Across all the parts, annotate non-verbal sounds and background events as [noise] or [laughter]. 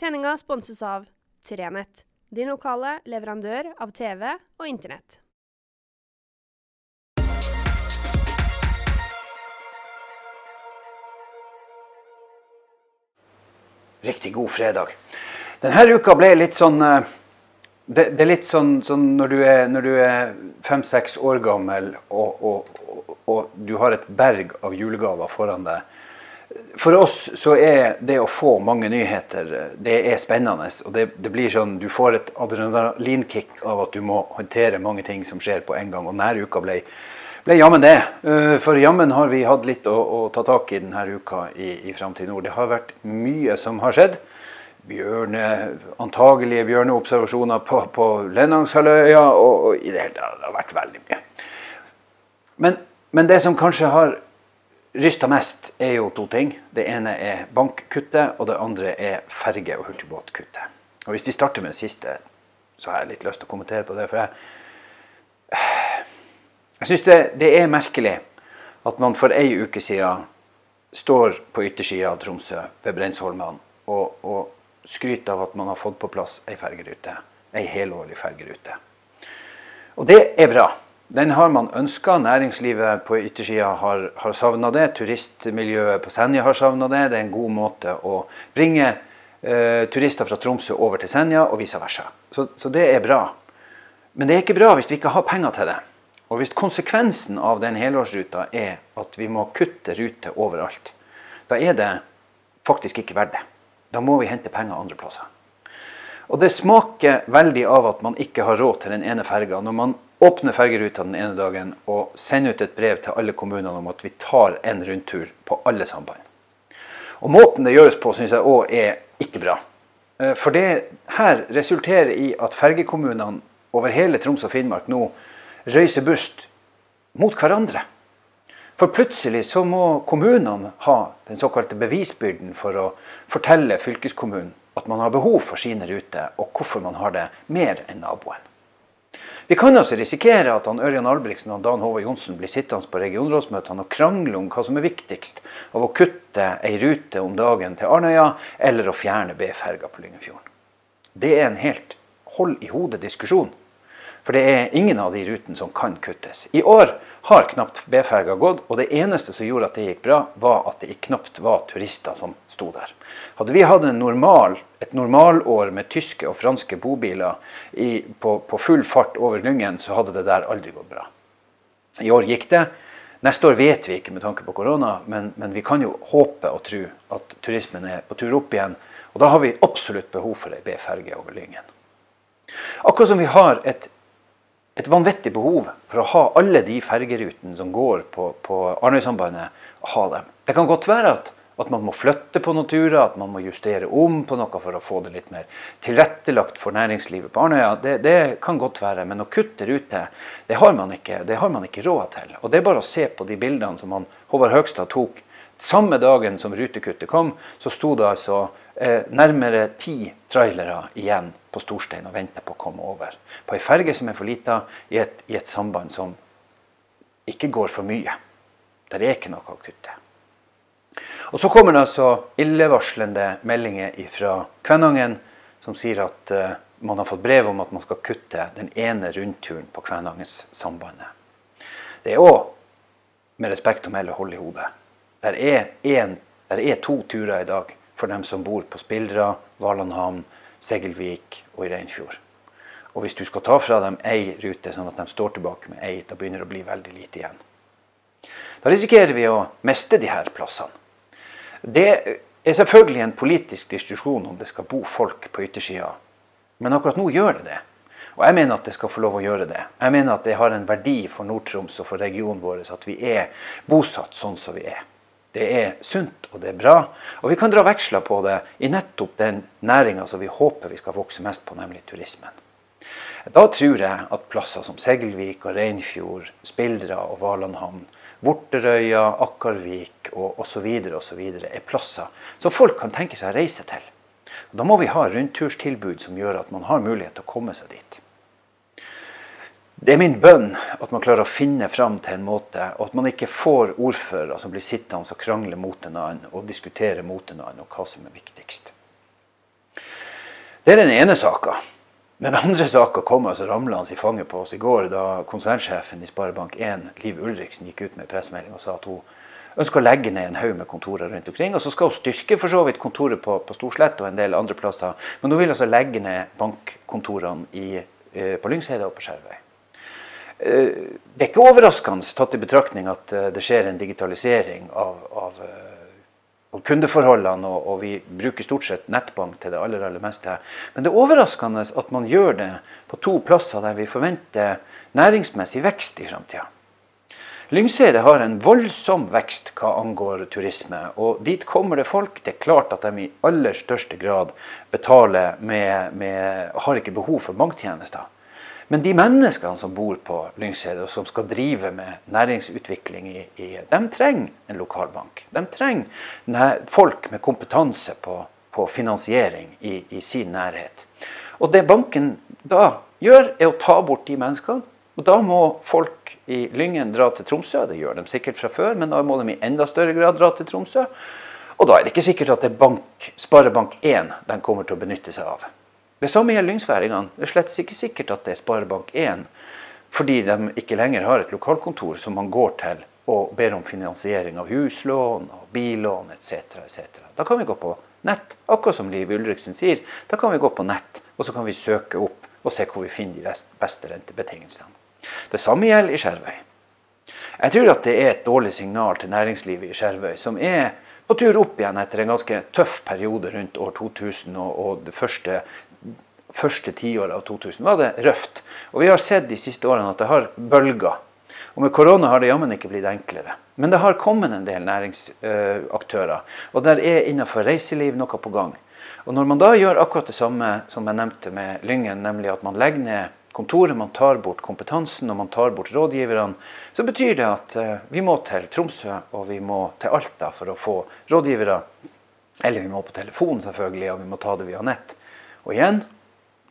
Sendinga sponses av Trenett, din lokale leverandør av TV og Internett. Riktig god fredag. Denne uka ble litt sånn eh, det, det er litt sånn, sånn når du er, fem-seks år gammel og, og, og, og du har et berg av julegaver foran deg. For oss så er det å få mange nyheter det er spennende. og det, det blir sånn, Du får et adrenalinkick av at du må håndtere mange ting som skjer på en gang. Og denne uka ble, ble jammen det. Eh, for jammen har vi hatt litt å, å ta tak i denne uka i, i Framtid Nord. Det har vært mye som har skjedd bjørne, antagelige bjørneobservasjoner på, på Lennangshalvøya. Og, og, i det hele tatt, det har vært veldig mye. Men, men det som kanskje har rysta mest, er jo to ting. Det ene er bankkuttet, og det andre er ferge- og hurtigbåtkuttet. Og Hvis vi starter med det siste, så har jeg litt lyst til å kommentere på det. For jeg, jeg syns det, det, er merkelig at man for ei uke siden står på yttersida av Tromsø, ved Breinsholmene, og, og skryter av at man har fått på plass ei fergerute. Ei helårlig fergerute. Og det er bra. Den har man ønska. Næringslivet på yttersida har, har savna det. Turistmiljøet på Senja har savna det. Det er en god måte å bringe eh, turister fra Tromsø over til Senja, og vice versa. Så, så det er bra. Men det er ikke bra hvis vi ikke har penger til det. Og hvis konsekvensen av den helårsruta er at vi må kutte ruter overalt, da er det faktisk ikke verdt det. Da må vi hente penger andre plasser. Og det smaker veldig av at man ikke har råd til den ene ferga. Når man åpner fergeruta den ene dagen og sende ut et brev til alle kommunene om at vi tar en rundtur på alle samband. Og måten det gjøres på, syns jeg òg er ikke bra. Eh, for det her resulterer i at fergekommunene over hele Troms og Finnmark nå røyser bust mot hverandre. For plutselig så må kommunene ha den såkalte bevisbyrden for å fortelle fylkeskommunen at man har behov for sine ruter, og hvorfor man har det mer enn naboen. Vi kan altså risikere at han Ørjan Albrigtsen og Dan Håvard Johnsen blir sittende på regionrådsmøtene og krangle om hva som er viktigst av å kutte ei rute om dagen til Arnøya, eller å fjerne B-ferga på Lyngenfjorden. Det er en helt hold i hodet-diskusjon. For det er ingen av de rutene som kan kuttes. I år har knapt B-ferga gått, og det eneste som gjorde at det gikk bra, var at det knapt var turister som sto der. Hadde vi hatt normal, et normalår med tyske og franske bobiler i, på, på, full fart over Lyngen, så hadde det der aldri gått bra. I år gikk det. Neste år vet vi ikke med tanke på korona, men, men vi kan jo håpe og tro at turismen er på tur opp igjen. Og da har vi absolutt behov for ei B-ferge over Lyngen. Akkurat som vi har et et vanvittig behov for å ha alle de fergerutene som går på, på Arnøysambandet, ha dem. Det kan godt være at, at, man må flytte på noen turer, at man må justere om på noe for å få det litt mer tilrettelagt for næringslivet på Arnøya. Det, det kan godt være, men å kutte ruter, det har man ikke, det har man ikke råd til. Og Det er bare å se på de bildene som han, Håvard Høgstad tok. Samme dagen som rutekuttet kom, så sto det altså nærmere ti trailere igjen på Storstein og venter på å komme over. På ei ferge som er for lita, i et, i et samband som ikke går for mye. Der er ikke noe å kutte. Og Så kommer det altså illevarslende meldinger fra Kvænangen som sier at uh, man har fått brev om at man skal kutte den ene rundturen på Kvænangens-sambandet. Det er òg, med respekt å melde, hold i hodet. Der er, en, der er to turer i dag for dem som bor på Spildra, Valandhavn, Segelvik og i Reinfjord. Og hvis du skal ta fra dem ei rute, sånn at de står tilbake med ei, da begynner det å bli veldig lite igjen. Da risikerer vi å miste de her plassene. Det er selvfølgelig en politisk diskusjon om det skal bo folk på yttersida, men akkurat nå gjør det det. Og jeg mener at det skal få lov å gjøre det. Jeg mener at det har en verdi for Nord-Troms og for regionen vår at vi er bosatt sånn som vi er. Det er sunt og det er bra. Og vi kan dra veksler på det i nettopp den næringa som vi håper vi skal vokse mest på, nemlig turismen. Da tror jeg at plasser som Segelvik og Reinfjord, Spildra og Valandhamn, Vorterøya, Akkarvik og osv. er plasser som folk kan tenke seg å reise til. Og da må vi ha rundturstilbud som gjør at man har mulighet til å komme seg dit. Det er min bønn at man klarer å finne fram til en måte, og at man ikke får ordførere som blir sittende og krangle mot en annen og diskutere mot en annen og hva som er viktigst. Det er den ene saka. Den andre saka kom altså ramlende i fanget på oss i går da konsernsjefen i Sparebank1, Liv Ulriksen, gikk ut med pressemelding og sa at hun ønsker å legge ned en haug med kontorer rundt omkring. Og så skal hun styrke for så vidt kontoret på, på Storslett og en del andre plasser. Men hun vil altså legge ned bankkontorene i, eh, på Lyngseidet og på Skjervøy. Eh, det er ikke overraskende tatt i betraktning at eh, det skjer en digitalisering av, av, av kundeforholdene, og, og, vi bruker stort sett nettbank til det aller, aller meste. Men det er overraskende at man gjør det på to plasser der vi forventer næringsmessig vekst i framtida. Lyngseidet har en voldsom vekst hva angår turisme. og Dit kommer det folk. Det er klart at de i aller største grad betaler med, med Har ikke behov for banktjenester. Men de menneskene som bor på Lyngseidet og som skal drive med næringsutvikling, i, i, de trenger en lokalbank. De trenger folk med kompetanse på, på finansiering i, i sin nærhet. Og det banken da gjør, er å ta bort de menneskene og Da må folk i Lyngen dra til Tromsø. Det gjør de sikkert fra før, men da må de i enda større grad dra til Tromsø. Og da er det ikke sikkert at det er bank, Sparebank1 de kommer til å benytte seg av. Det samme gjelder lyngsværingene. Det er slett ikke sikkert at det er Sparebank1 fordi de ikke lenger har et lokalkontor som man går til og ber om finansiering av huslån og billån etc. etc. Da kan vi gå på nett, akkurat som Liv Ulriksen sier. Da kan vi gå på nett, og så kan vi søke opp og se hvor vi finner de beste rentebetingelsene. Det samme gjelder i Skjervøy. Jeg tror at det er et dårlig signal til næringslivet i Skjervøy, som er på tur opp igjen etter en ganske tøff periode rundt år 2000 og, og det første, første tiåret av 2000 var det røft. Og vi har sett de siste årene at det har bølger. Og med korona har det jammen ikke blitt enklere. Men det har kommet en del næringsaktører. Og der er innenfor reiseliv noe på gang. Og når man da gjør akkurat det samme som jeg nevnte med Lyngen, nemlig at man legger ned kontoret, man tar bort kompetansen og man tar bort rådgiverne, så betyr det at uh, vi må til Tromsø og vi må til Alta for å få rådgivere. Eller vi må på telefon, selvfølgelig, og vi må ta det via nett. Og igjen,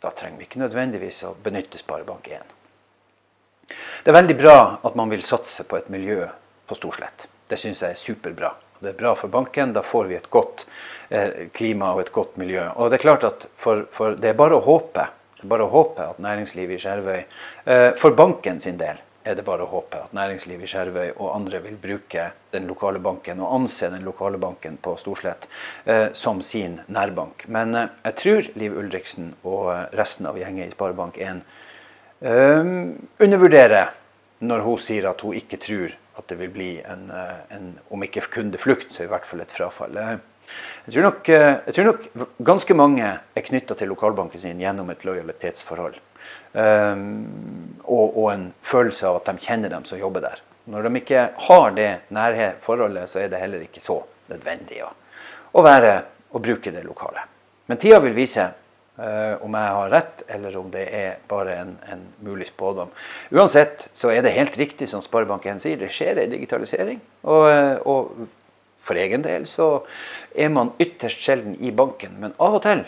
da trenger vi ikke nødvendigvis å benytte Sparebank1. Det er veldig bra at man vil satse på et miljø på Storslett. Det syns jeg er superbra. Det er bra for banken. Da får vi et godt eh, klima og et godt miljø. Og Det er klart at for, for det er bare å håpe bare å håpe at næringslivet i Skjervøy eh, For banken sin del er det bare å håpe at næringslivet i Skjervøy og andre vil bruke den lokale banken og anse den lokale banken på Storslett eh, som sin nærbank. Men eh, jeg tror Liv Ulriksen og resten av gjengen i Sparebank1 eh, undervurderer når hun sier at hun ikke tror at det vil bli en, eh, en om ikke kundeflukt, så i hvert fall et frafall. Eh, jeg tror, nok, eh, jeg tror nok, ganske mange er knytta til lokalbanken sin gjennom et lojalitetsforhold. Um, og, og, en følelse av at de kjenner dem som jobber der. Når de ikke har det nære forholdet, så er det heller ikke så nødvendig å, å, være, og bruke det lokale. Men tida vil vise uh, om jeg har rett, eller om det er bare en, en mulig spådom. Uansett så er det helt riktig som Sparebank1 sier, det skjer en digitalisering. og, og for egen del så er man ytterst sjelden i banken, men av og til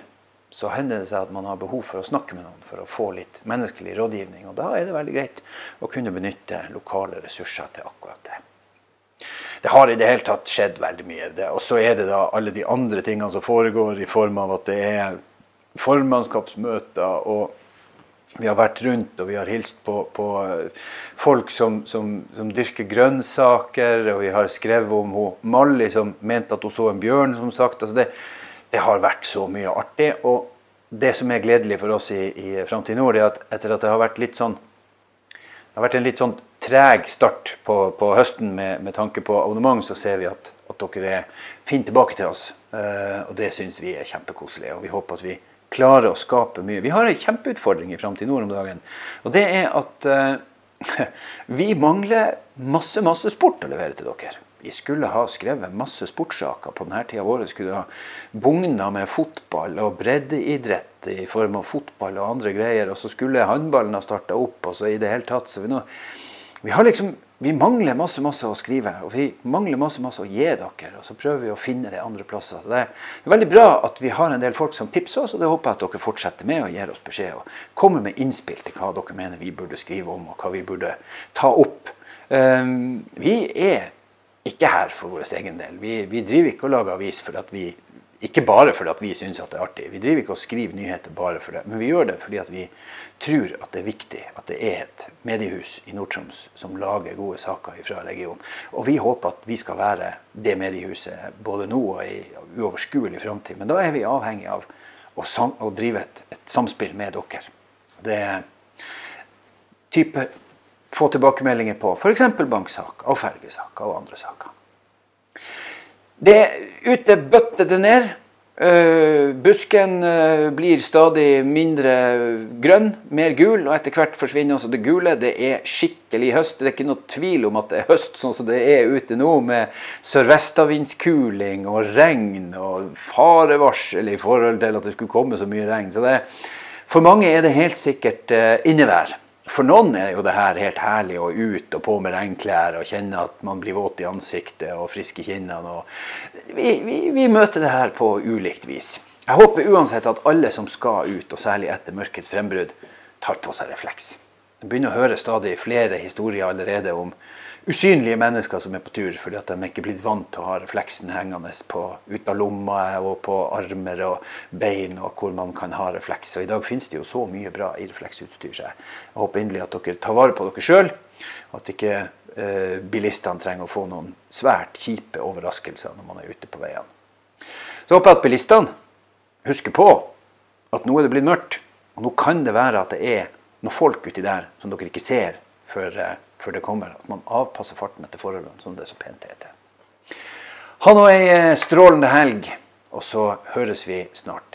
så hender det seg at man har behov for å snakke med noen for å få litt menneskelig rådgivning. Og da er det veldig greit å kunne benytte lokale ressurser til akkurat det. Det har i det hele tatt skjedd veldig mye. Og så er det da alle de andre tingene som foregår i form av at det er formannskapsmøter og vi har vært rundt og vi har hilst på, på folk som, som, som, dyrker grønnsaker. Og vi har skrevet om hun, Molly som mente at hun så en bjørn, som sagt. Altså det, det, har vært så mye artig. Og det som er gledelig for oss i, i Framtid Nord, er at etter at det har vært litt sånn det har vært en litt sånn treg start på, på høsten med, med, tanke på abonnement, så ser vi at, at dere finner tilbake til oss. Uh, og det syns vi er kjempekoselig. Og vi håper at vi klarer å skape mye. Vi har en kjempeutfordring i Framtid Nord om dagen. Og det er at uh, [laughs] vi mangler masse, masse sport å levere til dere. Vi skulle ha skrevet masse sportssaker på denne tida av året skulle ha bugna med fotball og breddeidrett i form av fotball og andre greier. Og så skulle håndballen ha starta opp. og så i det hele tatt. Så vi, nå, vi liksom vi mangler masse masse å skrive, og vi mangler masse masse å gi dere. Og så prøver vi å finne det andre plasser. Så det er veldig bra at vi har en del folk som tipser oss, og det håper jeg at dere fortsetter med og gir oss beskjed. Og kommer med innspill til hva dere mener vi burde skrive om, og hva vi burde ta opp. Um, vi er ikke her for vår egen del. Vi, vi driver ikke og lager avis for at vi Ikke bare fordi at vi syns det er artig. Vi driver ikke og skriver nyheter bare for det. Men vi gjør det fordi at vi tror at det er viktig at det er et mediehus i Nord-Troms som lager gode saker fra regionen. Og vi håper at vi skal være det mediehuset både nå og i uoverskuelig framtid. Men da er vi avhengig av å, å drive et, et, samspill med dere. Det type få tilbakemeldinger på f.eks. banksaker og fergesaker og andre saker. Det ute bøtter det ned. Uh, busken uh, blir stadig mindre grønn, mer gul, og etter hvert forsvinner også det gule. Det er skikkelig høst. Det er ikke noe tvil om at det er høst sånn som det er ute nå, med sørvestavindskuling og regn og farevarsel i forhold til at det skulle komme så mye regn. Så det, for mange er det helt sikkert uh, innevær. For noen er jo det her helt herlig å ut og på med regnklær og kjenne at man blir våt i ansiktet og frisk i kinnene. Vi, vi, vi, møter det her på ulikt vis. Jeg håper uansett at alle som skal ut, og særlig etter mørkets frembrudd, tar på seg refleks. Jeg begynner å høre stadig flere historier allerede om usynlige mennesker som er på tur fordi at de ikke er blitt vant til å ha refleksen hengende på, ut av lomma og på armer og bein, og hvor man kan ha refleks. Og I dag finnes det jo så mye bra i refleksutstyr. Jeg håper inderlig at dere tar vare på dere sjøl. At ikke eh, bilistene trenger å få noen svært kjipe overraskelser når man er ute på veiene. Så håper jeg at bilistene husker på at nå er det blitt mørkt. Og nå kan det være at det er noen folk uti der som dere ikke ser før eh, før det kommer. At man avpasser farten etter forholdene, som det er så pent heter. Ha nå ei eh, strålende helg, og så høres vi snart